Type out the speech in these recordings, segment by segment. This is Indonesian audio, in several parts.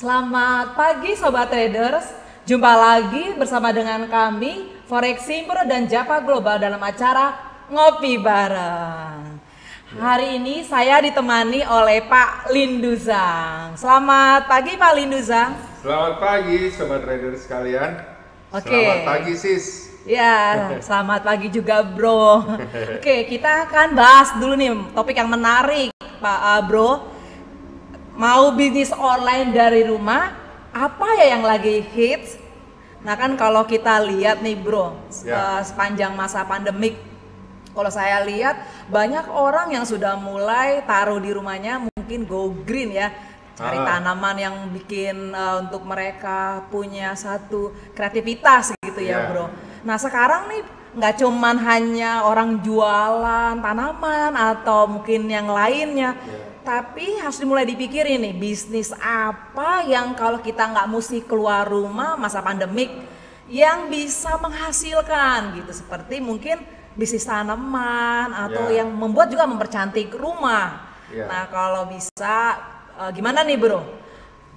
Selamat pagi Sobat Traders, jumpa lagi bersama dengan kami Forex Simpro dan Japa Global dalam acara Ngopi Bareng. Hari ini saya ditemani oleh Pak Linduzang. Selamat pagi Pak Linduzang. Selamat pagi Sobat Traders sekalian. Oke. Selamat pagi Sis. Ya, selamat pagi juga bro. Oke, kita akan bahas dulu nih topik yang menarik Pak uh, Bro. Mau bisnis online dari rumah, apa ya yang lagi hits? Nah kan kalau kita lihat nih bro, Ya. uh, sepanjang masa pandemik, kalau saya lihat banyak orang yang sudah mulai taruh di rumahnya mungkin go green ya, cari Ah. tanaman yang bikin uh, untuk mereka punya satu kreativitas gitu ya Ya. bro. Nah sekarang nih nggak cuman hanya orang jualan tanaman atau mungkin yang lainnya, Ya. Tapi harus dimulai dipikirin nih bisnis apa yang kalau kita nggak mesti keluar rumah masa pandemik yang bisa menghasilkan gitu seperti mungkin bisnis tanaman atau Ya. yang membuat juga mempercantik rumah. Ya. Nah kalau bisa eh, gimana nih bro?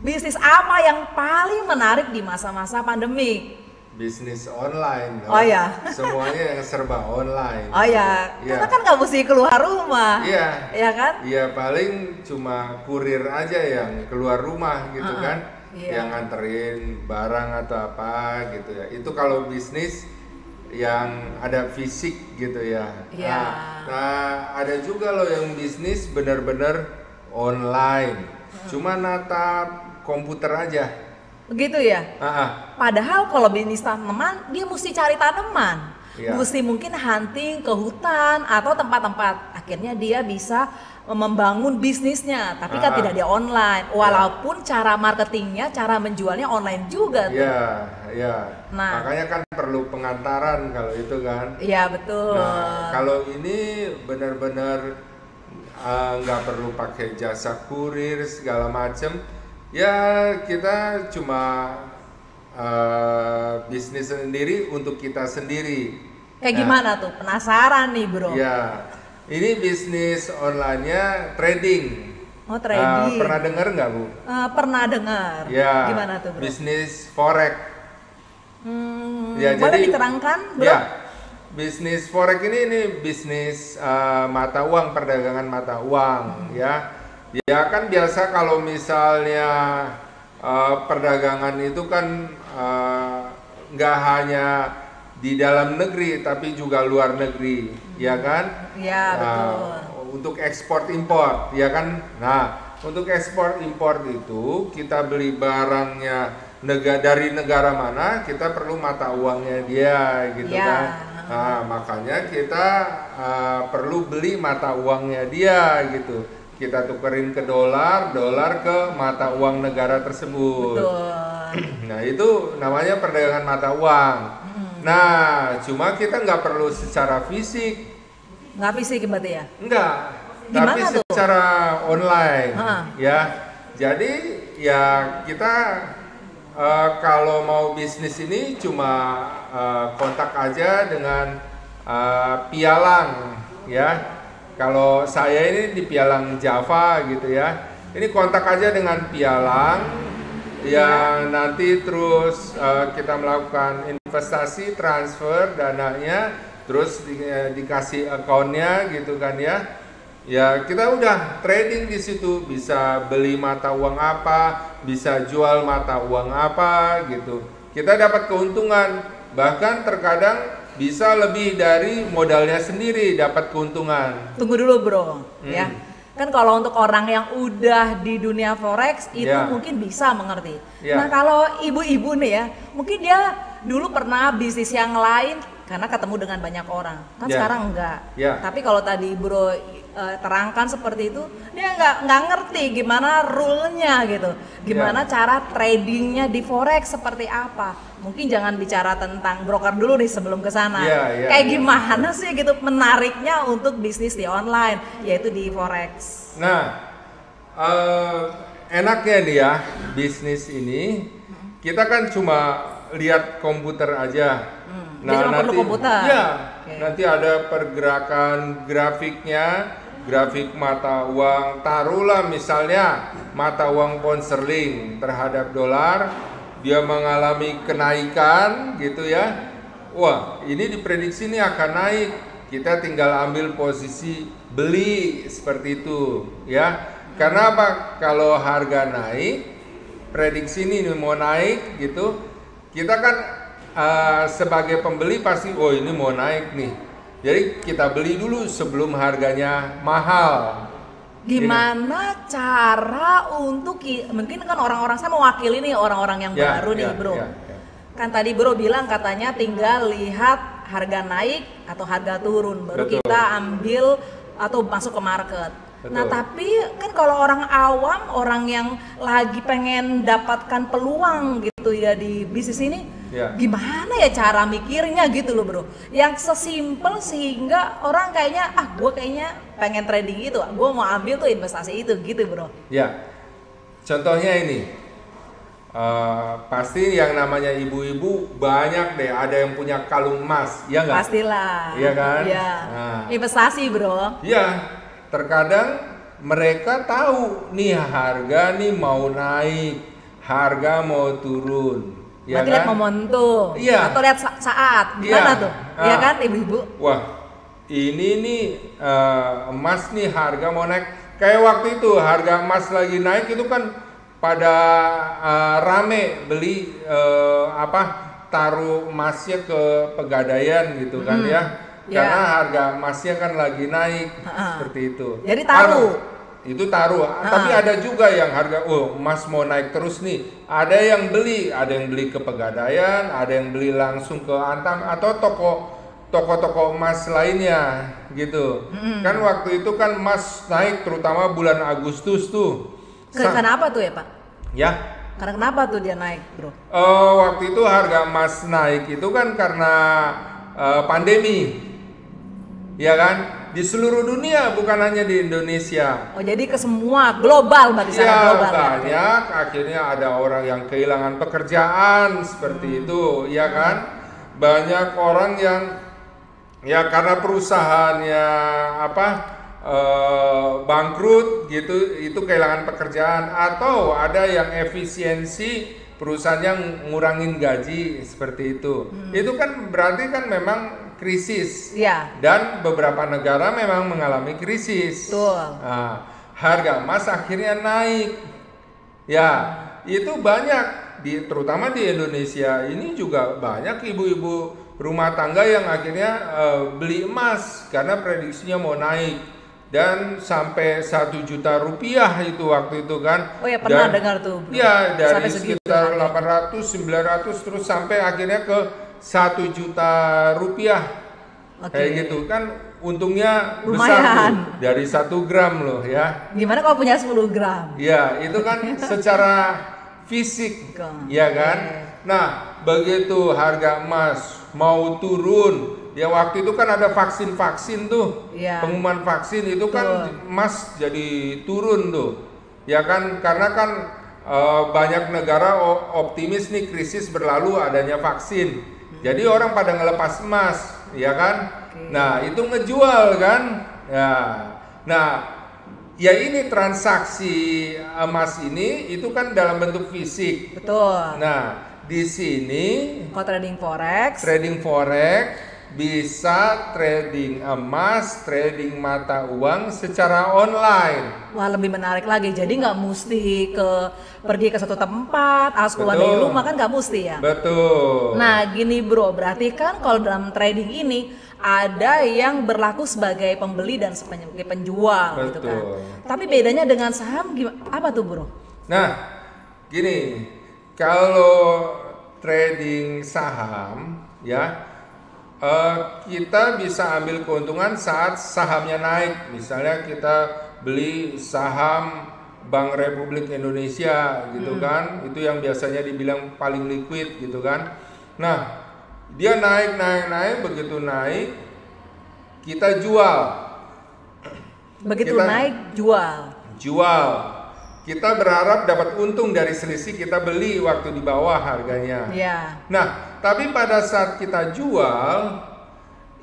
Bisnis apa yang paling menarik di masa-masa pandemik? Bisnis online. Oh, ya. Semuanya yang serba online. Oh ya, Iya. karena kan nggak mesti keluar rumah. Iya. Ya kan? Iya paling cuma kurir aja yang keluar rumah gitu Uh-uh. kan. Iya. Yang nganterin barang atau apa gitu ya. Itu kalau bisnis yang ada fisik gitu ya. Iya. Nah, nah, ada juga loh yang bisnis benar-benar online. Cuma natap komputer aja. Begitu ya. Ah. Padahal kalau bisnis tanaman dia mesti cari tanaman, Iya. mesti mungkin hunting ke hutan atau tempat-tempat. Akhirnya dia bisa membangun bisnisnya, tapi kan Ah. tidak di online. Walaupun cara marketingnya, cara menjualnya online juga tuh. Iya, iya. Nah. Makanya kan perlu pengantaran kalau itu kan. Iya betul. Nah, kalau ini benar-benar uh, nggak perlu pakai jasa kurir segala macem, ya kita cuma uh, bisnis sendiri untuk kita sendiri. Kayak Nah, gimana tuh? Penasaran nih bro. Ya, ini bisnis online-nya trading. Oh Uh, trading. pernah dengar nggak bu? Eh, pernah dengar. Ya. Gimana tuh bro? Bisnis forex. Hmm, Ya, boleh jadi- diterangkan bro? Ya, bisnis forex ini ini bisnis uh, mata uang, perdagangan mata uang, ya. Ya kan biasa kalau misalnya uh, perdagangan itu kan uh, nggak hanya di dalam negeri tapi juga luar negeri, ya kan? Iya Nah, betul. untuk ekspor impor, ya kan? Nah, untuk ekspor impor itu kita beli barangnya negara dari negara mana, kita perlu mata uangnya dia, gitu Ya. kan? Nah, makanya kita uh, perlu beli mata uangnya dia, gitu. Kita tukerin ke dolar, dolar ke mata uang negara tersebut. Betul. Nah itu namanya perdagangan mata uang. Nah cuma kita nggak perlu secara fisik, Nggak fisik berarti ya? enggak. Gimana Tapi tuh? secara online, Ha. ya. Jadi ya kita eh, kalau mau bisnis ini cuma eh, kontak aja dengan eh, pialang, ya. Kalau saya ini di pialang Java gitu ya. Ini kontak aja dengan pialang yang nanti terus eh, kita melakukan investasi transfer dananya terus di- eh, dikasih akunnya gitu kan ya ya kita udah trading di situ bisa beli mata uang apa bisa jual mata uang apa gitu kita dapat keuntungan bahkan terkadang bisa lebih dari modalnya sendiri dapat keuntungan Tunggu dulu bro, Hmm. ya. Kan kalau untuk orang yang udah di dunia forex itu Ya. mungkin bisa mengerti. Ya. Nah kalau ibu-ibu nih ya, mungkin dia dulu pernah bisnis yang lain karena ketemu dengan banyak orang. Kan Ya. sekarang enggak. Ya. Tapi kalau tadi bro eh, terangkan seperti itu, dia nggak nggak ngerti gimana rule-nya gitu, gimana Ya. cara tradingnya di forex seperti apa. Mungkin jangan bicara tentang broker dulu nih sebelum ke sana. Ya, ya, Kayak ya. gimana sih gitu menariknya untuk bisnis di online, yaitu di forex. Nah, eh, enaknya nih ya bisnis ini kita kan cuma lihat komputer aja. Hmm, dia cuma perlu komputer. Ya, Oke. nanti ada pergerakan grafiknya grafik mata uang taruhlah misalnya mata uang pound sterling terhadap dolar dia mengalami kenaikan gitu ya. Wah ini diprediksi ini akan naik. Kita tinggal ambil posisi beli seperti itu ya. Karena apa? Kalau harga naik prediksi ini mau naik gitu kita kan uh, sebagai pembeli pasti oh ini mau naik nih jadi kita beli dulu sebelum harganya mahal Gimana cara untuk mungkin kan orang-orang saya mewakili nih orang-orang yang ya, baru nih, ya, Bro. Ya, ya. Kan tadi Bro bilang katanya tinggal lihat harga naik atau harga turun baru Betul. kita ambil atau masuk ke market. Betul. Nah, tapi kan kalau orang awam, orang yang lagi pengen dapatkan peluang gitu ya di bisnis ini, ya. gimana ya cara mikirnya gitu loh, Bro. Yang sesimpel sehingga orang kayaknya ah, gue kayaknya pengen trading itu, gue mau ambil tuh investasi itu gitu, Bro. Ya. Contohnya ini. Uh, pasti yang namanya ibu-ibu banyak deh ada yang punya kalung emas ya nggak pastilah iya kan ya. Nah. investasi bro iya terkadang mereka tahu nih harga nih mau naik, harga mau turun. Ya Berarti kan? lihat momentum. Iya. Atau lihat saat. Gimana iya. tuh? Iya ah. kan ibu-ibu? Wah, ini nih uh, emas nih harga mau naik. Kayak waktu itu harga emas lagi naik itu kan pada uh, rame beli uh, apa taruh emasnya ke pegadaian gitu kan hmm. ya Ya. Karena harga emasnya kan lagi naik ha seperti itu. Jadi taruh. Itu taruh. Ha Tapi ada juga yang harga oh emas mau naik terus nih. Ada yang beli, ada yang beli ke Pegadaian, ada yang beli langsung ke Antam atau toko toko-toko emas lainnya gitu. Hmm. Kan waktu itu kan emas naik terutama bulan Agustus tuh. Karena apa tuh ya, Pak? Ya, karena kenapa tuh dia naik, bro? Uh, waktu itu harga emas naik itu kan karena uh, pandemi ya kan? Di seluruh dunia bukan hanya di Indonesia. Oh jadi ke semua global berarti ya, global. banyak. Ya? Akhirnya ada orang yang kehilangan pekerjaan seperti hmm. itu, ya kan? Banyak orang yang ya karena perusahaannya apa uh, bangkrut gitu, itu kehilangan pekerjaan atau ada yang efisiensi perusahaan yang ngurangin gaji seperti itu. Hmm. Itu kan berarti kan memang krisis. Ya. Dan beberapa negara memang mengalami krisis. Betul. Nah, harga emas akhirnya naik. Ya, itu banyak di terutama di Indonesia ini juga banyak ibu-ibu rumah tangga yang akhirnya uh, beli emas karena prediksinya mau naik dan sampai satu juta rupiah itu waktu itu kan. Oh ya pernah dan, dengar tuh. Ya dari sekitar 800 900 terus sampai akhirnya ke satu juta rupiah. Okay. kayak gitu. Kan untungnya Lumayan. besar tuh, dari satu gram loh ya. Gimana kalau punya 10 gram? Ya itu kan secara fisik ya kan? Nah begitu harga emas mau turun ya waktu itu kan ada vaksin-vaksin tuh. Ya. pengumuman vaksin itu kan emas jadi turun tuh. Ya kan? Karena kan uh, banyak negara optimis nih krisis berlalu adanya vaksin jadi orang pada ngelepas emas, ya kan? Okay. Nah, itu ngejual kan? Ya. Nah, ya ini transaksi emas ini itu kan dalam bentuk fisik. Betul. Nah, di sini kalau trading forex, trading forex bisa trading emas, trading mata uang secara online. Wah lebih menarik lagi. Jadi nggak mesti ke pergi ke satu tempat, harus keluar dari rumah kan nggak mesti ya. Betul. Nah gini bro, berarti kan kalau dalam trading ini ada yang berlaku sebagai pembeli dan sebagai penjual Betul. gitu kan. Tapi bedanya dengan saham gimana? Apa tuh bro? Nah gini, kalau trading saham ya uh, kita bisa ambil keuntungan saat sahamnya naik. Misalnya kita beli saham Bank Republik Indonesia gitu hmm. kan, itu yang biasanya dibilang paling liquid gitu kan. Nah, dia naik naik naik begitu naik kita jual. Begitu kita naik jual. Jual. Kita berharap dapat untung dari selisih kita beli waktu di bawah harganya. Yeah. Nah, tapi pada saat kita jual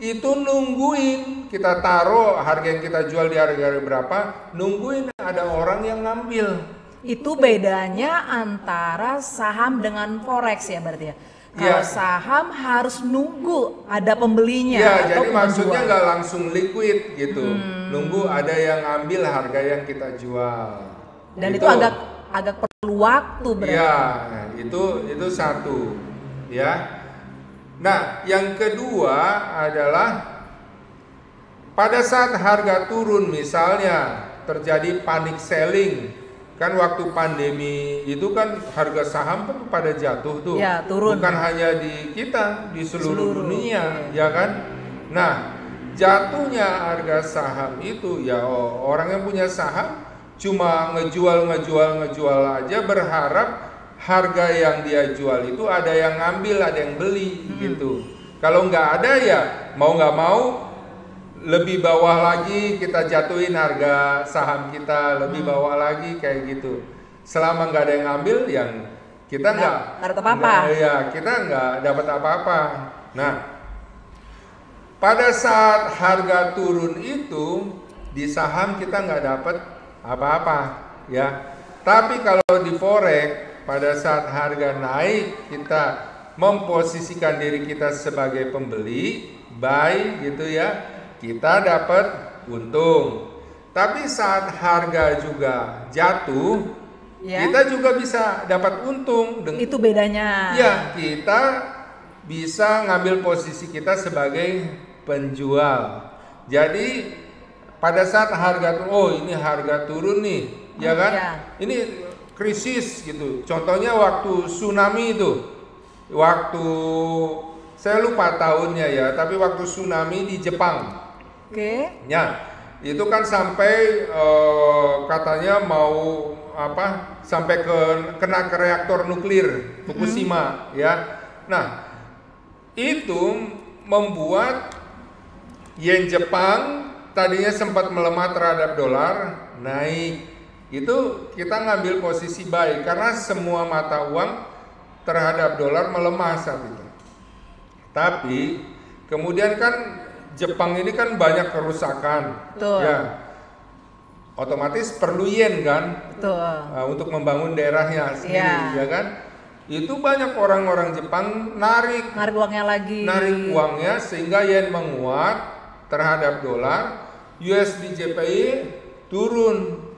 itu nungguin kita taruh harga yang kita jual di harga berapa, nungguin ada orang yang ngambil. Itu bedanya antara saham dengan forex ya berarti ya. Kalau Iya. saham harus nunggu ada pembelinya Ya, atau jadi maksudnya penjual. nggak langsung liquid gitu. Hmm. Nunggu ada yang ngambil harga yang kita jual. Dan itu agak agak perlu waktu berarti. Iya, itu itu satu, ya. Nah, yang kedua adalah pada saat harga turun, misalnya terjadi panic selling, kan waktu pandemi itu kan harga saham kan pada jatuh tuh, Ya, turun. bukan hanya di kita, di seluruh, Seluruh, dunia, ya kan? Nah, jatuhnya harga saham itu ya orang yang punya saham cuma ngejual ngejual ngejual aja berharap harga yang dia jual itu ada yang ngambil ada yang beli gitu. Kalau nggak ada ya mau nggak mau lebih bawah lagi kita jatuhin harga saham kita lebih bawah lagi kayak gitu. Selama nggak ada yang ngambil yang kita Nggak- dapat apa-apa. ya kita nggak dapat apa-apa. Nah pada saat harga turun itu di saham kita nggak dapat apa-apa ya. Tapi kalau di forex pada saat harga naik kita memposisikan diri kita sebagai pembeli buy gitu ya kita dapat untung. Tapi saat harga juga jatuh Ya. kita juga bisa dapat untung dengan Itu bedanya. Ya, kita bisa ngambil posisi kita sebagai penjual. Jadi pada saat harga turun, oh ini harga turun nih, ya kan? Ya. Ini krisis gitu. Contohnya waktu tsunami itu, waktu saya lupa tahunnya ya, tapi waktu tsunami di Jepang. Oke. Ya, itu kan sampai eh, katanya mau apa? Sampai ke kena ke reaktor nuklir Fukushima ya. Nah, itu membuat yen Jepang tadinya sempat melemah terhadap dolar naik. Itu kita ngambil posisi baik karena semua mata uang terhadap dolar melemah saat itu. Tapi kemudian kan Jepang ini kan banyak kerusakan. Betul. Ya. Otomatis perlu yen kan Betul. uh, untuk membangun daerahnya sendiri, Iya. ya kan? Itu banyak orang-orang Jepang narik Narik uangnya lagi. narik uangnya sehingga yen menguat terhadap dolar, USD JPY turun.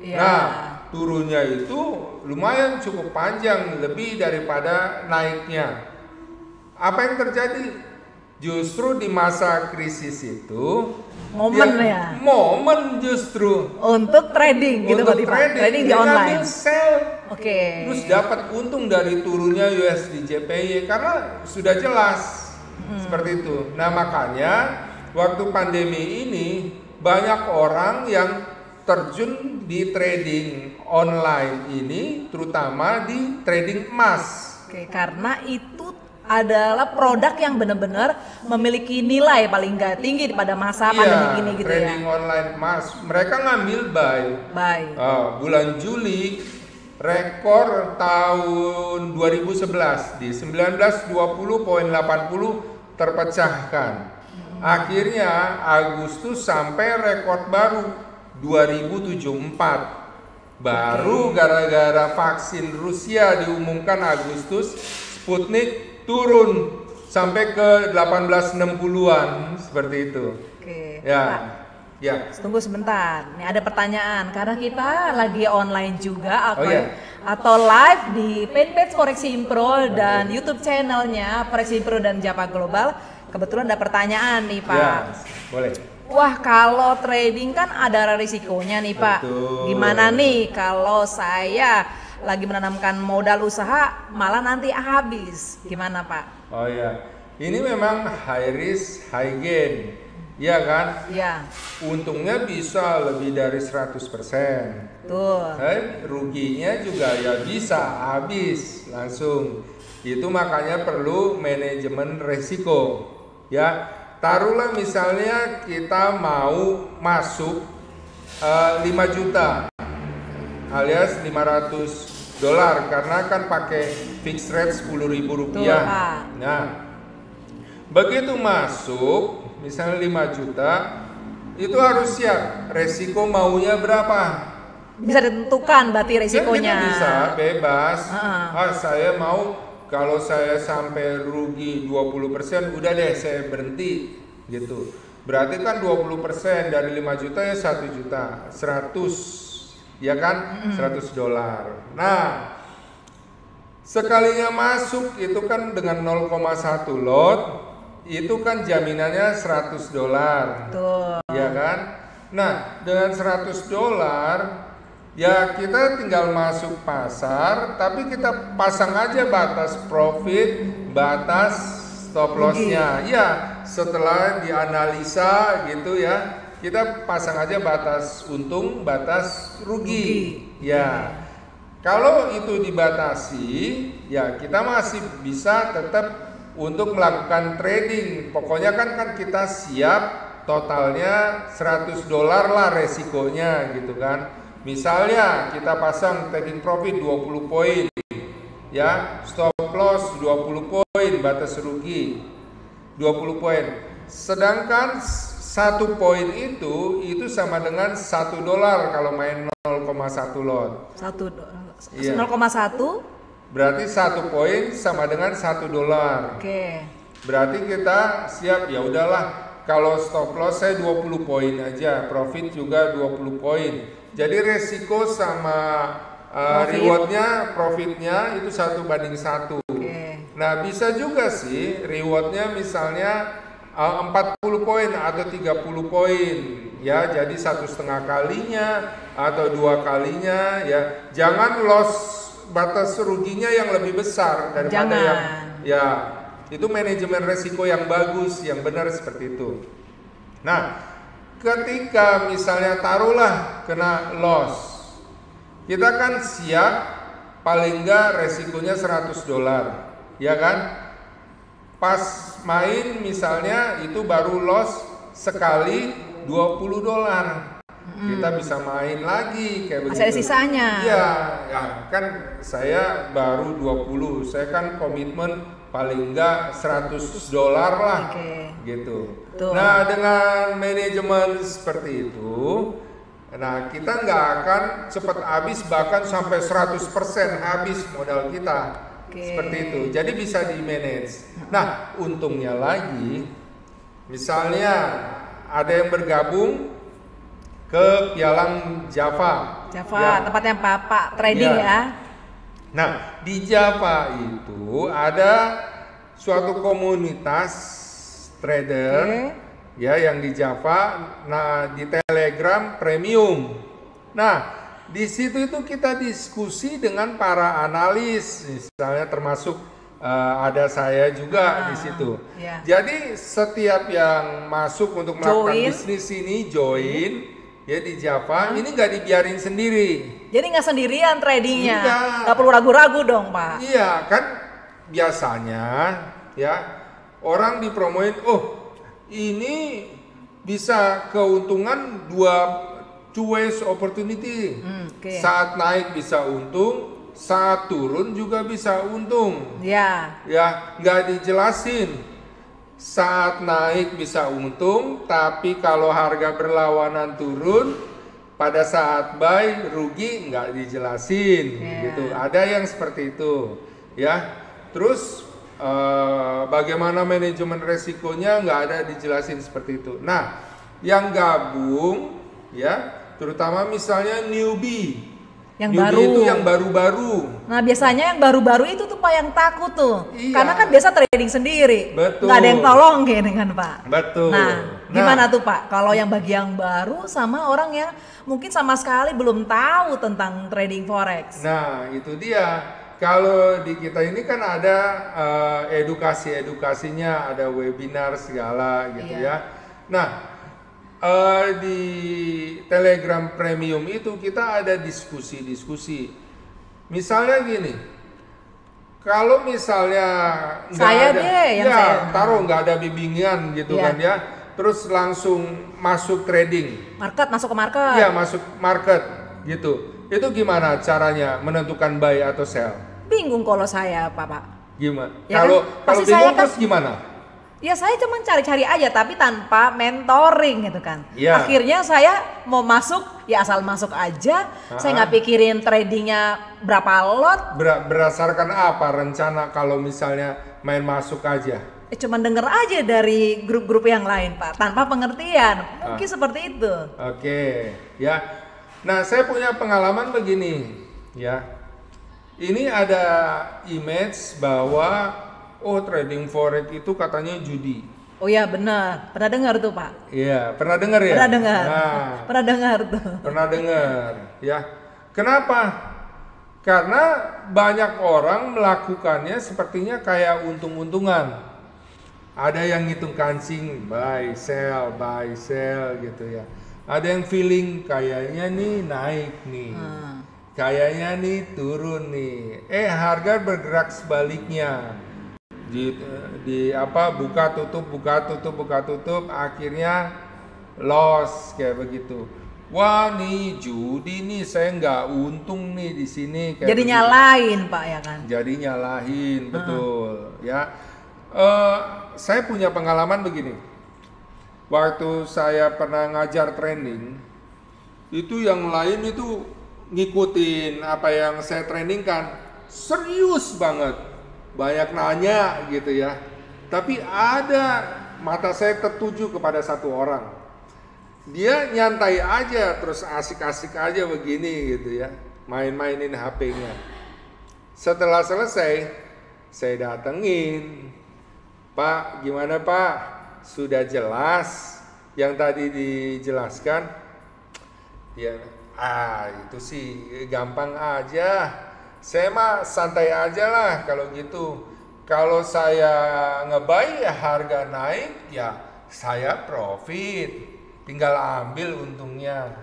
Iya. Nah, turunnya itu lumayan cukup panjang, lebih daripada naiknya. Apa yang terjadi? Justru di masa krisis itu Momen ya. Momen justru Untuk trading gitu untuk trading, Trading di online. sell Oke. terus dapat untung dari turunnya USD JPY karena sudah jelas Hmm. seperti itu. Nah makanya waktu pandemi ini banyak orang yang terjun di trading online ini, terutama di trading emas. Oke, karena itu adalah produk yang benar-benar memiliki nilai paling nggak tinggi pada masa pandemi ini gitu Iya, trading ya. online emas. Mereka ngambil buy Baik. Ah, bulan Juli rekor tahun 2011 di 1920.80 terpecahkan. Akhirnya Agustus sampai rekor baru 2074. Baru gara-gara vaksin Rusia diumumkan Agustus, Sputnik turun sampai ke 1860-an seperti itu. Oke. Pak, Ya. Ya. Tunggu sebentar, nih ada pertanyaan karena kita lagi online juga atau Oh, iya. atau live di fanpage Forex Impro dan YouTube channelnya Forex Impro dan Japa Global. Kebetulan ada pertanyaan nih Pak. Ya, boleh. Wah kalau trading kan ada risikonya nih Pak. Betul. Gimana nih kalau saya lagi menanamkan modal usaha malah nanti habis? Gimana Pak? Oh ya, ini memang high risk, high gain. Iya kan? Ya, Untungnya bisa lebih dari 100%. tuh. Eh, ruginya juga ya bisa habis langsung. Itu makanya perlu manajemen resiko. Ya, taruhlah misalnya kita mau masuk eh, 5 juta alias 500 dolar karena kan pakai fixed rate 10.000 rupiah. Nah, begitu masuk misalnya 5 juta, itu harus siap resiko maunya berapa. Bisa ditentukan berarti Kan resikonya. kita bisa bebas. Heeh. Ah, saya mau kalau saya sampai rugi 20% udah deh saya berhenti gitu. Berarti kan 20% dari 5 juta ya 1 juta, 100 ya kan? 100 dolar. Nah, sekalinya masuk itu kan dengan 0,1 lot itu kan jaminannya 100 dolar. Ya kan? Nah, dengan 100 dolar ya kita tinggal masuk pasar tapi kita pasang aja batas profit, batas stop lossnya. Ya, setelah dianalisa gitu ya, kita pasang aja batas untung, batas rugi. Ya. Kalau itu dibatasi, ya kita masih bisa tetap untuk melakukan trading. Pokoknya kan kan kita siap totalnya 100 dolar lah resikonya gitu kan. Misalnya kita pasang taking profit 20 poin. Ya, stop loss 20 poin, batas rugi 20 poin. Sedangkan satu poin itu itu sama dengan satu dolar kalau main 0,1 lot. Satu Iya. 0,1. Berarti satu poin sama dengan satu dolar. Oke. Berarti kita siap ya udahlah. Kalau stop loss saya 20 poin aja, profit juga 20 poin. Jadi resiko sama uh, Profit. rewardnya, profitnya itu satu banding satu. Oke. Nah bisa juga sih rewardnya misalnya uh, 40 poin atau 30 poin ya jadi satu setengah kalinya atau dua kalinya ya jangan loss batas ruginya yang lebih besar daripada Jangan. yang ya itu manajemen resiko yang bagus yang benar seperti itu nah ketika misalnya taruhlah kena loss kita kan siap paling enggak resikonya 100 dolar ya kan? Pas main misalnya itu baru loss sekali 20 dolar. Kita bisa main lagi kayak begitu Masih ada sisanya. iya ya kan saya baru 20 saya kan komitmen paling enggak 100 dolar lah Oke. gitu Betul. nah dengan manajemen seperti itu nah kita nggak akan cepat habis bahkan sampai 100% habis modal kita Oke. seperti itu jadi bisa di manage nah untungnya lagi misalnya ada yang bergabung ke Pialang Java Java, Ya. tempatnya Bapak trading Iya. ya. Nah, di Java itu ada suatu komunitas trader Oke. ya yang di Java, nah di Telegram premium. Nah, di situ itu kita diskusi dengan para analis, misalnya termasuk eh, ada saya juga Ah, di situ. iya. Jadi setiap yang masuk untuk melakukan Join. bisnis ini join ya di Java, ini nggak dibiarin sendiri. Jadi nggak sendirian tradingnya, Enggak. nggak perlu ragu-ragu dong Pak. Iya kan biasanya ya orang dipromoin oh ini bisa keuntungan dua two ways opportunity Hmm, oke. saat naik bisa untung saat turun juga bisa untung Ya, ya nggak dijelasin saat naik bisa untung tapi kalau harga berlawanan turun pada saat buy rugi nggak dijelasin Ya. gitu. Ada yang seperti itu ya. Terus eh, bagaimana manajemen resikonya nggak ada dijelasin seperti itu. Nah yang gabung ya terutama misalnya newbie Yang newbie baru. itu yang baru-baru Nah biasanya yang baru-baru itu tuh Pak yang takut tuh, Iya. karena kan biasa trading sendiri, Betul. nggak ada yang tolongin kan Pak. betul Nah, gimana tuh Pak? Kalau yang bagi yang baru sama orang yang mungkin sama sekali belum tahu tentang trading forex. Nah, itu dia. Kalau di kita ini kan ada eh, edukasi-edukasinya, ada webinar segala gitu Iya. ya. Nah, eh, di Telegram Premium itu kita ada diskusi-diskusi. Misalnya gini, kalau misalnya Saya ada, deh yang ya, saya- taruh nggak ada bimbingan gitu Iya. kan ya, terus langsung masuk trading. Market masuk ke market. Iya masuk market gitu. Itu gimana caranya menentukan buy atau sell? Bingung kalau saya Pak Pak. Gimana? Ya Kalau kan, kalau pasti saya bingung kan- terus gimana? Ya saya cuma cari-cari aja tapi tanpa mentoring gitu kan. Iya. Akhirnya saya mau masuk ya asal masuk aja. Saya nggak pikirin tradingnya berapa lot. Ber- berdasarkan apa rencana kalau misalnya main masuk aja? Eh, cuma denger aja dari grup-grup yang lain pak tanpa pengertian. Mungkin Ah. seperti itu. Oke, ya. Nah, saya punya pengalaman begini, ya. Ini ada image bahwa oh trading forex itu katanya judi. Oh ya benar. Pernah dengar tuh pak? Iya, pernah dengar ya? Pernah dengar. Nah, Pernah dengar tuh. pernah dengar, ya. Kenapa? Karena banyak orang melakukannya sepertinya kayak untung-untungan. Ada yang ngitung kancing, buy, sell, buy, sell gitu ya. Ada yang feeling kayaknya nih naik nih. Hmm. Kayaknya nih turun nih. Eh harga bergerak sebaliknya. Di, di apa buka tutup buka tutup buka tutup akhirnya loss kayak begitu. Wah nih judi nih saya nggak untung nih di sini kayak Jadi begitu. nyalain pak ya kan? Jadi nyalahin betul ya. Eh, saya punya pengalaman begini. Waktu saya pernah ngajar training, itu yang lain itu ngikutin apa yang saya trainingkan serius banget, banyak nanya gitu ya. Tapi ada mata saya tertuju kepada satu orang. Dia nyantai aja terus asik-asik aja begini gitu ya, main-mainin HP-nya. Setelah selesai, saya datengin. Pak, gimana Pak? Sudah jelas yang tadi dijelaskan? Ya, ah itu sih gampang aja. Saya mah santai aja lah kalau gitu. Kalau saya ngebuy ya harga naik, ya saya profit. Tinggal ambil untungnya.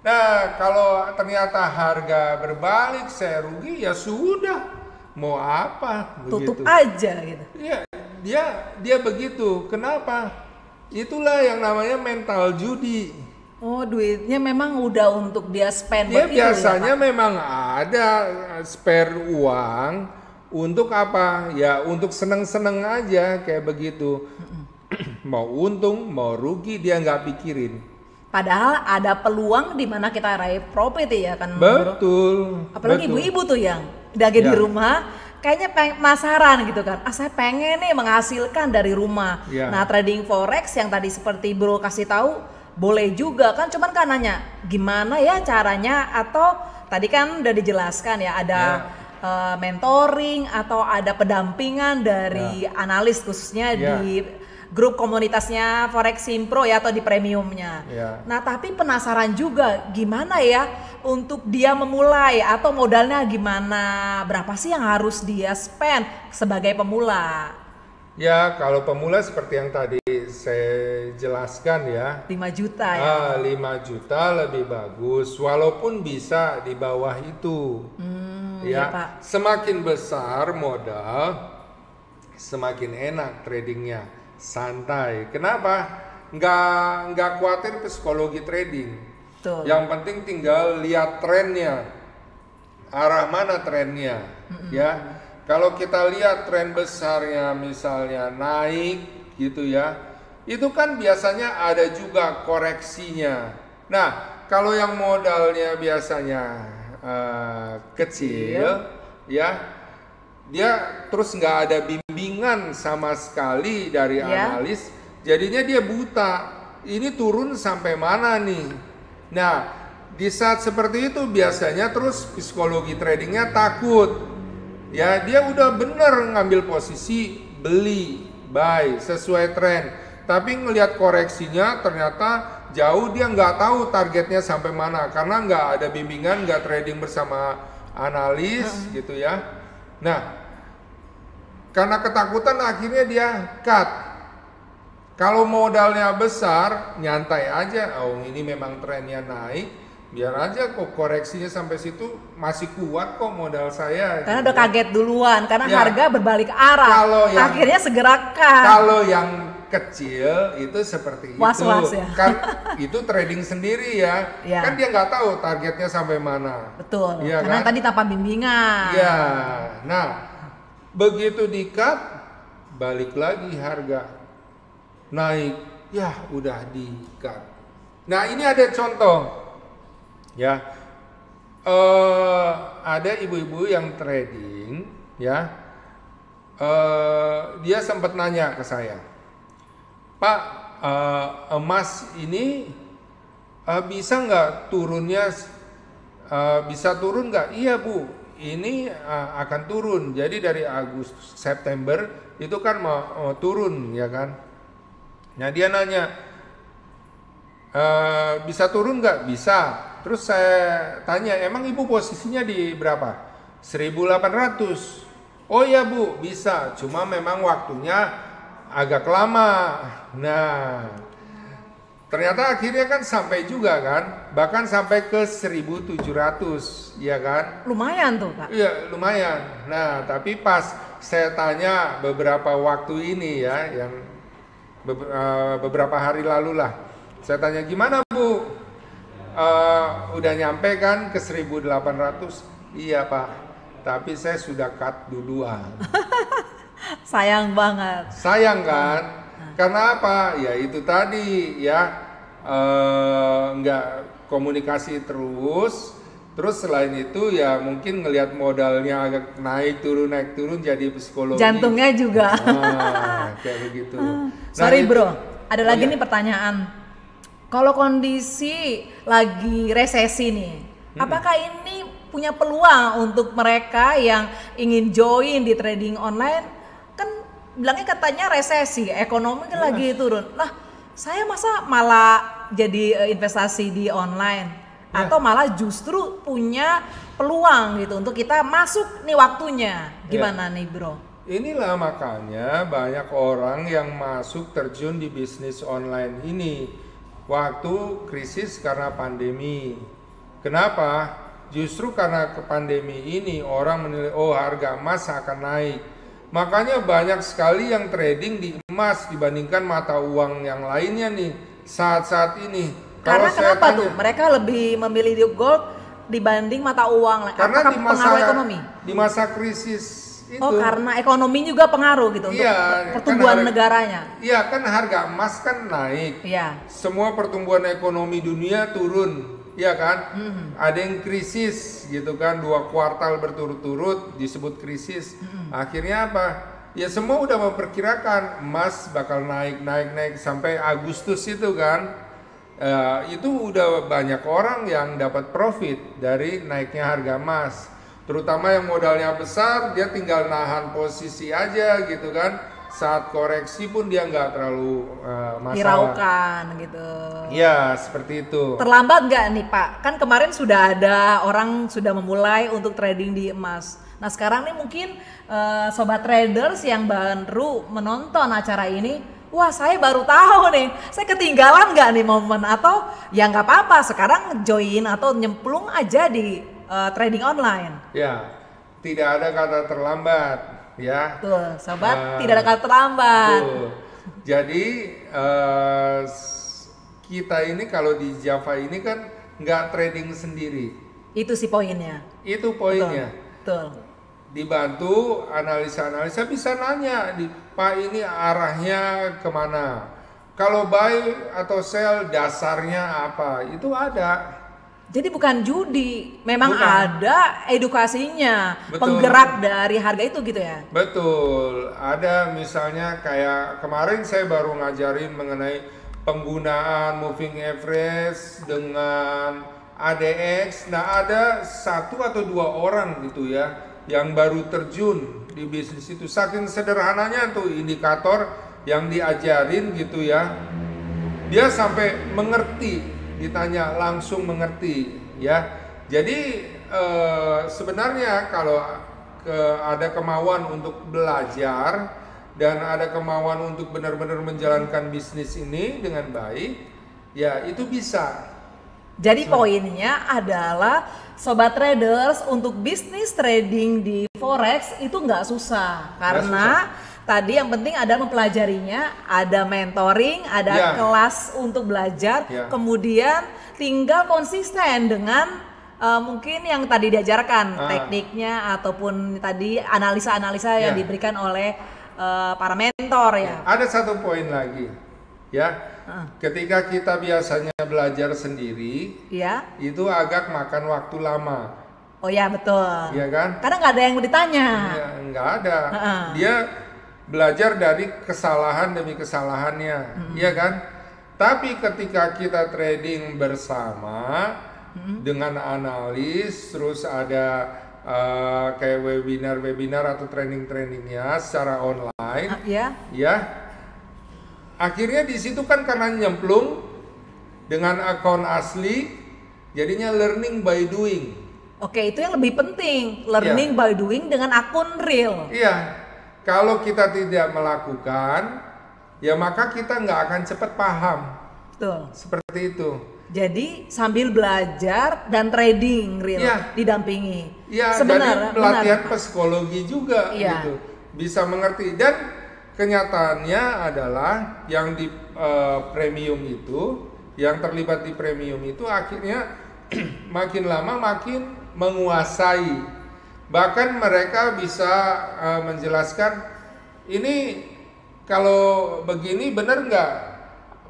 Nah, kalau ternyata harga berbalik saya rugi ya sudah. Mau apa Tutup begitu. aja gitu. Iya, dia dia begitu. Kenapa? Itulah yang namanya mental judi. Oh duitnya memang udah untuk dia spend Dia ya, biasanya Pak? memang ada spare uang untuk apa? Ya untuk seneng-seneng aja kayak begitu. mau untung, mau rugi dia nggak pikirin. Padahal ada peluang di mana kita raih profit ya kan. Bro? Betul. Apalagi ibu-ibu tuh yang di Ya. rumah kayaknya peng penasaran gitu kan. Ah saya pengen nih menghasilkan dari rumah. Ya. Nah trading forex yang tadi seperti bro kasih tahu boleh juga kan. Cuman kan nanya gimana ya caranya atau tadi kan udah dijelaskan ya ada eh, mentoring atau ada pendampingan dari analis khususnya Ya. di grup komunitasnya Forex Simpro ya atau di premiumnya. Ya. Nah, tapi penasaran juga gimana ya untuk dia memulai atau modalnya gimana? Berapa sih yang harus dia spend sebagai pemula? Ya, kalau pemula seperti yang tadi saya jelaskan ya. 5 juta ya. Ah, 5 juta lebih bagus walaupun bisa di bawah itu. Hmm, ya, ya, Pak. semakin besar modal semakin enak tradingnya, santai. Kenapa? Nggak nggak khawatir psikologi trading. Tuh. Yang penting tinggal lihat trennya, arah mana trennya, ya. Kalau kita lihat tren besarnya misalnya naik gitu ya, itu kan biasanya ada juga koreksinya. Nah, kalau yang modalnya biasanya eh, kecil, ya, dia terus nggak ada bimbingan sama sekali dari Ya. analis, jadinya dia buta. Ini turun sampai mana nih? Nah, di saat seperti itu biasanya terus psikologi tradingnya takut. Ya, dia udah bener ngambil posisi beli, buy sesuai tren. Tapi ngelihat koreksinya ternyata jauh dia nggak tahu targetnya sampai mana karena nggak ada bimbingan, nggak trading bersama analis gitu ya. Nah, karena ketakutan akhirnya dia cut. Kalau modalnya besar, nyantai aja. Oh, ini memang trennya naik. Biar aja kok koreksinya sampai situ masih kuat kok modal saya. Karena gitu udah ya. kaget duluan karena Ya. harga berbalik arah. Kalau yang- Akhirnya segera cut. Kalau yang kecil itu seperti Was-was itu. ya. Kan itu trading sendiri ya. Ya. Kan dia nggak tahu targetnya sampai mana. Betul. Iya karena kan? tadi tanpa bimbingan. Ya, nah begitu di cut balik lagi harga naik, ya udah di cut. Nah ini ada contoh, ya eh ada ibu-ibu yang trading, ya eh dia sempat nanya ke saya, Pak eh, emas ini eh, bisa nggak turunnya eh, bisa turun nggak? Iya bu, ini eh, akan turun. Jadi dari Agustus September itu kan mau, mau turun ya kan. Nah dia nanya "Eh, bisa turun nggak? Bisa. Terus saya tanya emang ibu posisinya di berapa? 1800. Oh ya bu bisa. Cuma memang waktunya agak lama. Nah Ternyata akhirnya kan sampai juga kan, bahkan sampai ke 1700, ya kan? Lumayan tuh Pak. Iya, lumayan. Nah, tapi pas saya tanya beberapa waktu ini ya, yang eh, beberapa hari lalu lah, saya tanya gimana Bu? Eh, udah nyampe kan ke 1800? Iya Pak, tapi saya sudah cut duluan. Sayang banget. Sayang kan? Karena apa? Ya itu tadi ya eh, nggak komunikasi terus. Terus selain itu ya mungkin ngelihat modalnya agak naik turun naik turun jadi psikologi. Jantungnya juga. Ah, kayak begitu. Nah, Sorry itu- bro, ada lagi Oh, iya. nih pertanyaan. Kalau kondisi lagi resesi nih, Hmm. apakah ini punya peluang untuk mereka yang ingin join di trading online? Kan bilangnya katanya resesi, ekonomi kan lagi turun. Lah, saya masa malah jadi eh, investasi di online? Ya. Atau malah justru punya peluang gitu untuk kita masuk nih waktunya. Ya. Gimana nih bro? Inilah makanya banyak orang yang masuk terjun di bisnis online ini waktu krisis karena pandemi. Kenapa? Justru karena ke pandemi ini orang menilai oh harga emas akan naik. Makanya banyak sekali yang trading di emas dibandingkan mata uang yang lainnya nih saat-saat ini. Karena saya kenapa tanya- tuh? Mereka lebih memilih di gold dibanding mata uang. Karena Apakah di masa ekonomi? di masa krisis itu Oh, karena ekonomi juga pengaruh gitu untuk Iya, pertumbuhan kan har- negaranya. Iya kan harga emas kan naik. Iya. Semua pertumbuhan ekonomi dunia turun, ya kan? Mm-hmm. Ada yang krisis gitu kan, dua kuartal berturut-turut disebut krisis. Mm-hmm. Akhirnya apa? Ya semua udah memperkirakan emas bakal naik, naik, naik sampai Agustus itu kan. Eh, itu udah banyak orang yang dapat profit dari naiknya harga emas. Terutama yang modalnya besar, dia tinggal nahan posisi aja gitu kan. Saat koreksi pun dia nggak terlalu eh, masalah. Hiraukan gitu. Iya, seperti itu. Terlambat nggak nih Pak? Kan kemarin sudah ada orang sudah memulai untuk trading di emas. Nah sekarang nih mungkin eh, sobat traders yang baru menonton acara ini, wah saya baru tahu nih, saya ketinggalan nggak nih momen atau ya nggak apa-apa sekarang join atau nyemplung aja di eh, trading online. Ya, tidak ada kata terlambat, ya. Tuh sobat, Ah, tidak ada kata terlambat. Betul. Jadi s- kita ini kalau di Java ini kan nggak trading sendiri. Itu sih poinnya. Itu poinnya. Betul. Dibantu analisa-analisa bisa nanya, di, Pak ini arahnya ke mana? Kalau buy atau sell dasarnya apa? Itu ada. Jadi bukan judi, memang Bukan. ada edukasinya, Betul. penggerak dari harga itu gitu ya. Betul, ada misalnya kayak kemarin saya baru ngajarin mengenai penggunaan moving average dengan ADX. Nah, ada satu atau dua orang gitu ya yang baru terjun di bisnis itu. Saking sederhananya tuh indikator yang diajarin gitu ya. Dia sampai mengerti, ditanya langsung mengerti ya. Jadi eh, sebenarnya kalau ke, ada kemauan untuk belajar dan ada kemauan untuk benar-benar menjalankan bisnis ini dengan baik, ya itu bisa. Jadi poinnya adalah sobat traders untuk bisnis trading di forex itu nggak susah karena tadi yang penting ada mempelajarinya, ada mentoring, ada Ya. kelas untuk belajar, Ya. kemudian tinggal konsisten dengan uh, mungkin yang tadi diajarkan Ah. tekniknya ataupun tadi analisa-analisa yang Ya. diberikan oleh uh, para mentor ya. Ada satu poin lagi. Ya, Heeh. ketika kita biasanya belajar sendiri, Iya. itu agak makan waktu lama, Oh ya betul. ya kan? Karena nggak ada yang mau ditanya. Ya, nggak ada. Heeh. Dia belajar dari kesalahan demi kesalahannya, iya kan? Tapi ketika kita trading bersama dengan analis, terus ada eh, kayak webinar-webinar atau training-trainingnya secara online, Ah, ya. ya. Akhirnya di situ kan karena nyemplung dengan akun asli, jadinya learning by doing. Oke, itu yang lebih penting. Learning by doing dengan akun real. Iya, kalau kita tidak melakukan, ya maka kita nggak akan cepat paham. Betul. Seperti itu. Jadi sambil belajar dan trading real Iya. didampingi. Iya, Sebenarnya pelatihan benar. psikologi juga Iya. gitu. Bisa mengerti dan kenyataannya adalah yang di eh, premium itu, yang terlibat di premium itu akhirnya makin lama makin menguasai. Bahkan mereka bisa eh, menjelaskan ini kalau begini benar nggak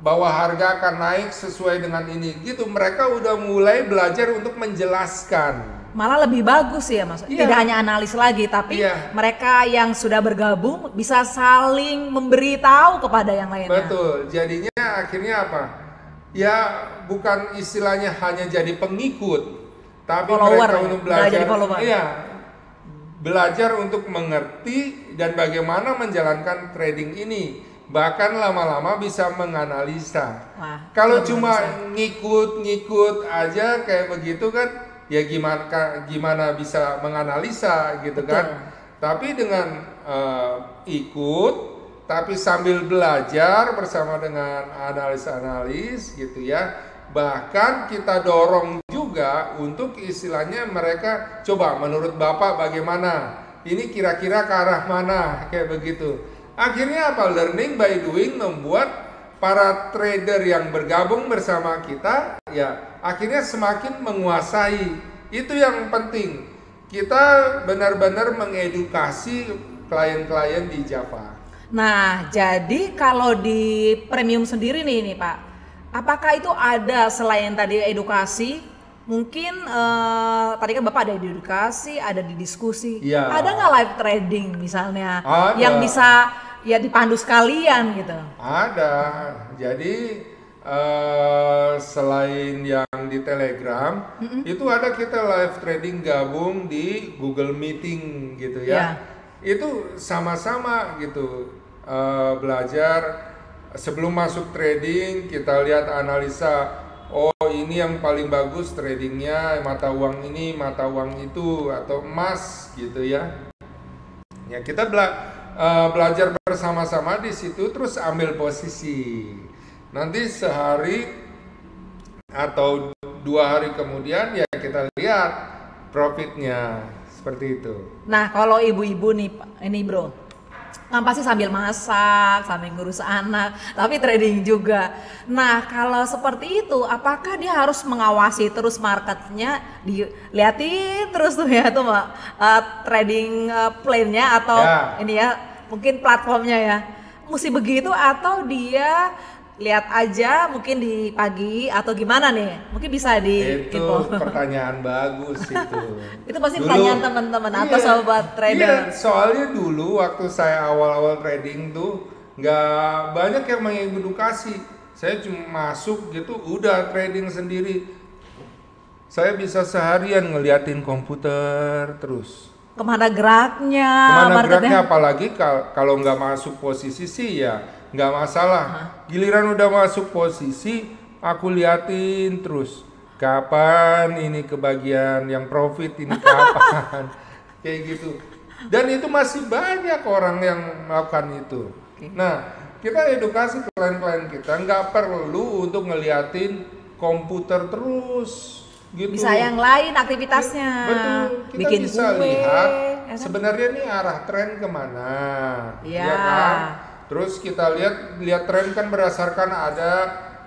bahwa harga akan naik sesuai dengan ini gitu. Mereka udah mulai belajar untuk menjelaskan. Malah lebih bagus ya mas. Iya. Tidak hanya analis lagi, tapi Iya. mereka yang sudah bergabung bisa saling memberitahu kepada yang lainnya. Betul. Jadinya akhirnya apa? Ya bukan istilahnya hanya jadi pengikut, tapi Follower mereka ya, untuk belajar belajar. follower. Iya. Belajar untuk mengerti dan bagaimana menjalankan trading ini. Bahkan lama-lama bisa menganalisa. Wah, Kalau cuma ngikut-ngikut aja kayak begitu kan, ya gimana gimana bisa menganalisa gitu Betul. kan? Tapi dengan eh, ikut, tapi sambil belajar bersama dengan analis-analis gitu ya. Bahkan kita dorong juga untuk istilahnya mereka coba menurut Bapak bagaimana? Ini kira-kira ke arah mana kayak begitu. Akhirnya apa? Learning by doing membuat para trader yang bergabung bersama kita ya akhirnya semakin menguasai. Itu yang penting. Kita benar-benar mengedukasi klien-klien di Java. Nah, jadi kalau di premium sendiri nih, nih Pak, apakah itu ada selain tadi edukasi? Mungkin eh, tadi kan Bapak ada di edukasi, ada di diskusi. Iya. Ada nggak live trading misalnya Ada. yang bisa ya dipandu sekalian gitu? Ada. Jadi eh, selain yang di Telegram, itu ada kita live trading gabung di Google Meeting gitu ya. Itu sama-sama gitu eh, belajar sebelum masuk trading kita lihat analisa. Oh ini yang paling bagus tradingnya mata uang ini, mata uang itu atau emas gitu ya. Ya kita bela- eh, belajar bersama-sama di situ terus ambil posisi. Nanti sehari atau dua hari kemudian ya kita lihat profitnya seperti itu. Nah, kalau ibu-ibu nih, ini bro, pasti sambil masak, sambil ngurus anak, tapi trading juga. Nah, kalau seperti itu, apakah dia harus mengawasi terus marketnya, dilihatin terus tuh ya tuh Mbak, eh, trading eh, plan-nya atau Ya. ini ya, mungkin platformnya ya, mesti begitu atau dia lihat aja mungkin di pagi atau gimana nih? Mungkin bisa di itu info. pertanyaan bagus itu. Itu pasti Dulu- pertanyaan teman-teman atau Iya, sobat trader. Iya, soalnya dulu waktu saya awal-awal trading tuh nggak banyak yang mengedukasi. Saya cuma masuk gitu, udah trading sendiri. Saya bisa seharian ngeliatin komputer terus. ke mana geraknya Ke mana marketnya? geraknya apalagi kal- kalau nggak masuk posisi sih ya nggak masalah. Giliran udah masuk posisi, aku liatin terus. Kapan ini kebagian yang profit ini kapan? Kayak gitu. Dan itu masih banyak orang yang melakukan itu. Nah, kita edukasi klien-klien kita nggak perlu untuk ngeliatin komputer terus gitu. Bisa yang lain aktivitasnya. Betul, kita Bikin bisa kue. lihat ya kan? sebenarnya ini arah tren ke mana, Iya. ya kan? Terus kita lihat lihat tren kan berdasarkan ada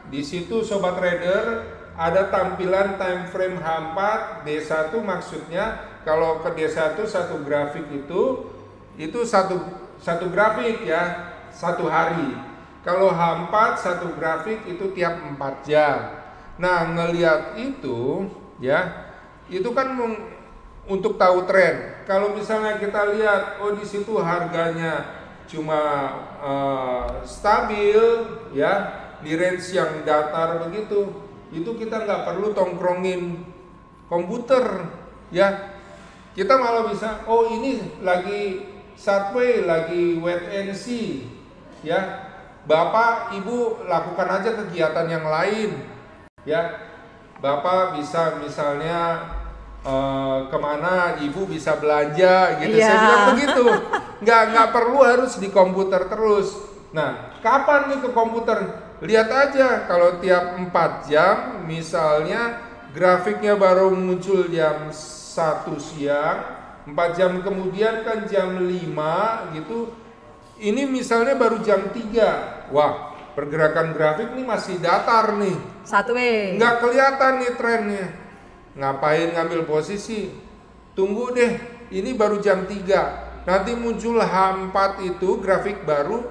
di situ sobat trader ada tampilan time frame H4 D1 maksudnya kalau ke D1 satu grafik itu itu satu satu grafik ya satu hari. Kalau H4 satu grafik itu tiap 4 jam. Nah, ngelihat itu ya, itu kan untuk tahu tren. Kalau misalnya kita lihat oh di situ harganya cuma eh, stabil ya di range yang datar begitu, itu kita nggak perlu tongkrongin komputer ya. Kita malah bisa oh ini lagi subway, lagi wait and see ya. Bapak, Ibu lakukan aja kegiatan yang lain ya. Bapak bisa misalnya eh, ke mana ibu bisa belanja gitu. Saya Iya. bilang begitu. Nggak nggak perlu harus di komputer terus. Nah kapan nih ke komputer? Lihat aja kalau tiap 4 jam misalnya grafiknya baru muncul jam 1 siang 4 jam kemudian kan jam 5 gitu. Ini misalnya baru jam 3 wah pergerakan grafik nih masih datar nih. Satu nggak kelihatan nih trennya ngapain ngambil posisi? Tunggu deh ini baru jam 3 nanti muncul H4 itu grafik baru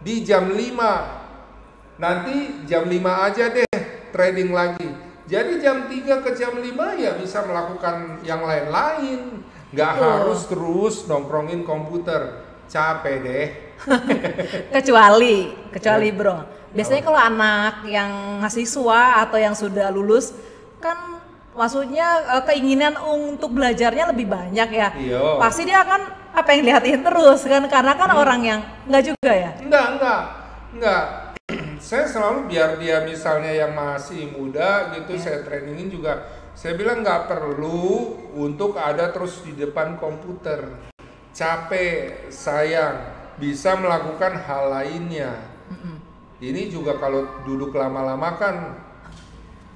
di jam 5 nanti jam 5 aja deh trading lagi. Jadi jam 3 ke jam 5 ya bisa melakukan yang lain-lain. Nggak Betul. harus terus nongkrongin komputer. Capek deh. Kecuali kecuali Ya. bro. Biasanya kalau anak yang mahasiswa atau yang sudah lulus kan maksudnya eh, keinginan untuk belajarnya lebih banyak ya Iya. pasti dia akan apa yang lihatin terus kan karena kan orang yang nggak juga ya Enggak, enggak, enggak. saya selalu biar dia misalnya yang masih muda gitu saya trainingin juga. Saya bilang nggak perlu untuk ada terus di depan komputer. Capek, sayang, bisa melakukan hal lainnya. Ini juga kalau duduk lama-lama kan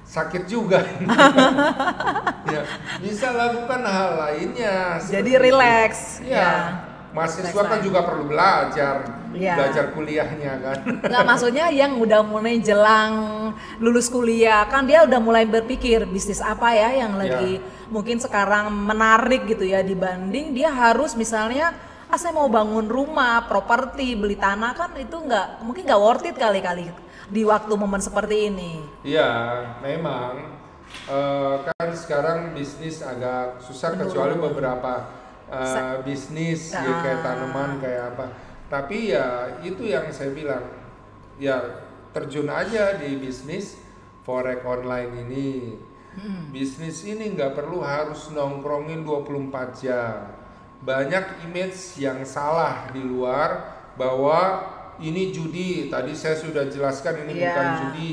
sakit juga. ya, bisa lakukan hal lainnya. jadi relax Iya. Mahasiswa kan juga perlu belajar, Iya. belajar kuliahnya kan. Nggak maksudnya yang udah mulai jelang lulus kuliah kan dia udah mulai berpikir bisnis apa ya yang lagi mungkin sekarang menarik gitu ya dibanding dia harus misalnya ah saya mau bangun rumah, properti, beli tanah kan itu nggak mungkin nggak worth it kali-kali di waktu momen seperti ini. Iya, memang Eh, kan sekarang bisnis agak susah kecuali beberapa eh, bisnis ya, Ah. kayak tanaman kayak apa. Tapi ya itu yang saya bilang, ya terjun aja di bisnis forex online ini. Bisnis ini nggak perlu harus nongkrongin 24 jam. Banyak image yang salah di luar bahwa ini judi. Tadi saya sudah jelaskan ini Iya. bukan judi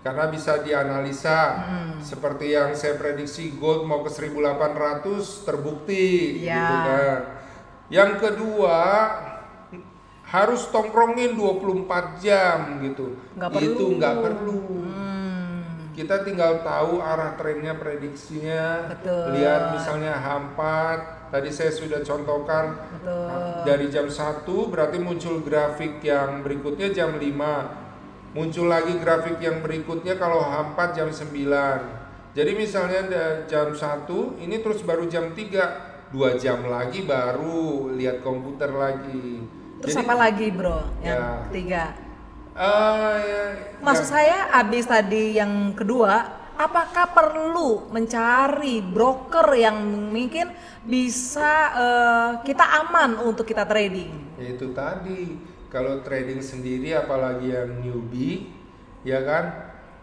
karena bisa dianalisa seperti yang saya prediksi gold mau ke 1800 terbukti Iya. gitu kan. Yang kedua harus tongkrongin 24 jam gitu. Nggak Itu nggak perlu. Hmm, Kita tinggal tahu arah trennya prediksinya. Betul. Lihat misalnya H4, tadi saya sudah contohkan betul. dari jam 1 berarti muncul grafik yang berikutnya jam 5. Muncul lagi grafik yang berikutnya kalau H4 jam 9. Jadi misalnya jam 1 ini terus baru jam 3. Dua jam lagi baru lihat komputer lagi. Terus Jadi, apa lagi bro yang Ya. ketiga? Ya, Maksud ya- saya abis tadi yang kedua, apakah perlu mencari broker yang mungkin bisa eh, kita aman untuk kita trading? Ya itu tadi kalau trading sendiri apalagi yang newbie ya kan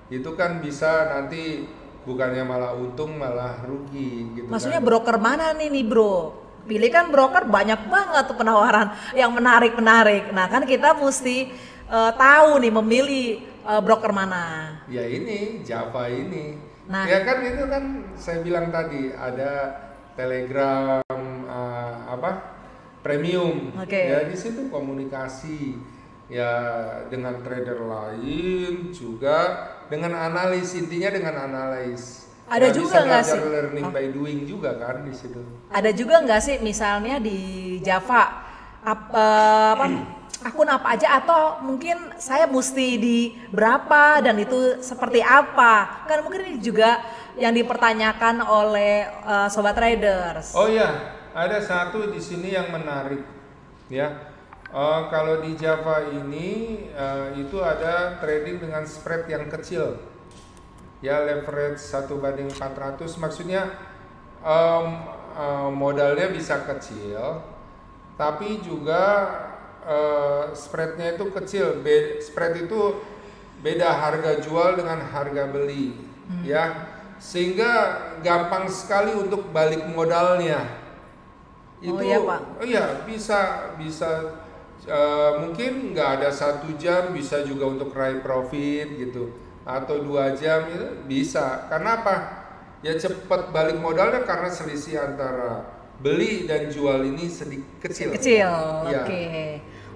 itu kan bisa nanti bukannya malah untung malah rugi gitu Maksudnya kan. broker mana nih nih bro? Pilih kan broker banyak banget tuh penawaran yang menarik-menarik. Nah kan kita mesti eh, tahu nih memilih eh, broker mana. ya ini Java ini Nah. ya kan itu kan saya bilang tadi ada Telegram eh, apa premium Oke. ya di situ komunikasi ya dengan trader lain juga dengan analis intinya dengan analis Ada Ya, juga nggak sih? learning Oh. by doing juga kan di situ Ada juga nggak sih misalnya di Java ap- eh, apa, akun apa aja atau mungkin saya mesti di berapa dan itu seperti apa? Kan mungkin ini juga yang dipertanyakan oleh eh, sobat traders. Oh ya, ada satu di sini yang menarik, ya. Eh, kalau di Java ini eh, itu ada trading dengan spread yang kecil. Ya leverage 1 banding 400 maksudnya em, eh, modalnya bisa kecil tapi juga eh, spreadnya itu kecil. Be- spread itu beda harga jual dengan harga beli ya. Sehingga gampang sekali untuk balik modalnya. Oh, iya, Pak. Oh iya bisa bisa eh, mungkin nggak ada satu jam bisa juga untuk raih profit gitu atau dua jam itu bisa karena apa ya cepat balik modalnya karena selisih antara beli dan jual ini sedikit kecil Kecil. Iya. Oke.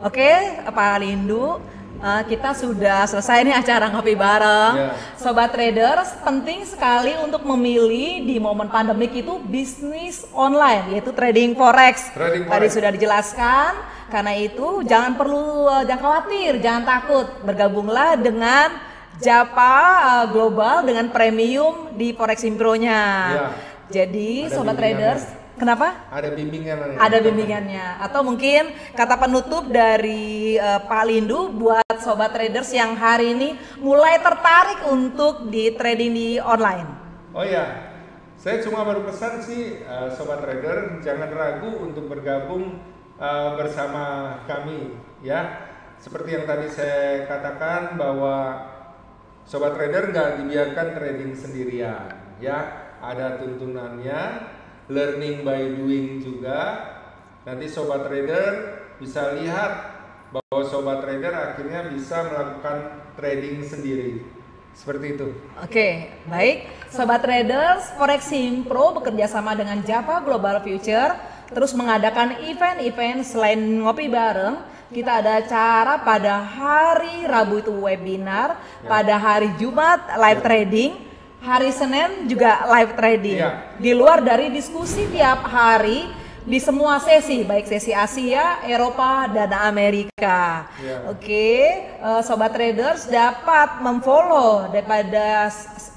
Oke, Pak Lindu, eh, kita sudah selesai nih acara ngopi bareng. Iya. Sobat traders, penting sekali untuk memilih di momen pandemik itu bisnis online yaitu trading forex. Trading Tadi forex. sudah dijelaskan. Karena itu jangan perlu eh, jangan khawatir, jangan takut. Bergabunglah dengan Japa eh, Global dengan premium di Forex Impro-nya. Iya. Jadi Ada sobat traders, kenapa? ada bimbingan Ada bimbingannya atau mungkin kata penutup dari eh, Pak Lindu buat sobat traders yang hari ini mulai tertarik untuk di trading di online. Oh ya, saya cuma baru pesan sih eh, sobat trader jangan ragu untuk bergabung eh, bersama kami ya. Seperti yang tadi saya katakan bahwa sobat trader nggak dibiarkan trading sendirian ya. Ada tuntunannya, learning by doing juga. Nanti sobat trader bisa lihat bahwa sobat trader akhirnya bisa melakukan trading sendiri. Seperti itu. Oke, baik. Sobat traders, Forex Impro bekerja sama dengan Java Global Future terus mengadakan event-event selain ngopi bareng. Kita ada acara pada hari Rabu itu webinar, pada hari Jumat live trading, hari Senin juga live trading. Ya. Di luar dari diskusi tiap hari di semua sesi, baik sesi Asia, Eropa, dan Amerika. Ya. Oke, eh, sobat traders dapat memfollow daripada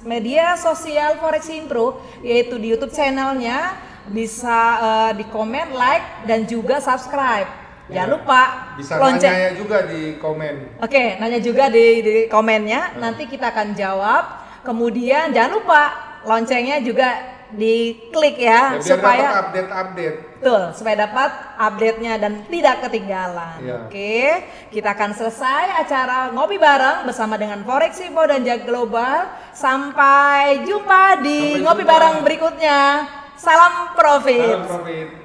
media sosial Forex Impro yaitu di YouTube channelnya bisa eh, di komen, like dan juga subscribe. Jangan Ya. lupa Bisa lonceng. nanya juga di komen. Oke, nanya juga di, di komennya. Nanti kita akan jawab. Kemudian jangan lupa loncengnya juga diklik ya Ya, biar supaya dapat update-update. Betul, supaya dapat update-nya dan tidak ketinggalan. Iya. Oke, kita akan selesai acara ngopi bareng bersama dengan Forex Info dan Jag Global. Sampai jumpa di Sampai ngopi jumpa. bareng berikutnya. Salam profit. Salam profit.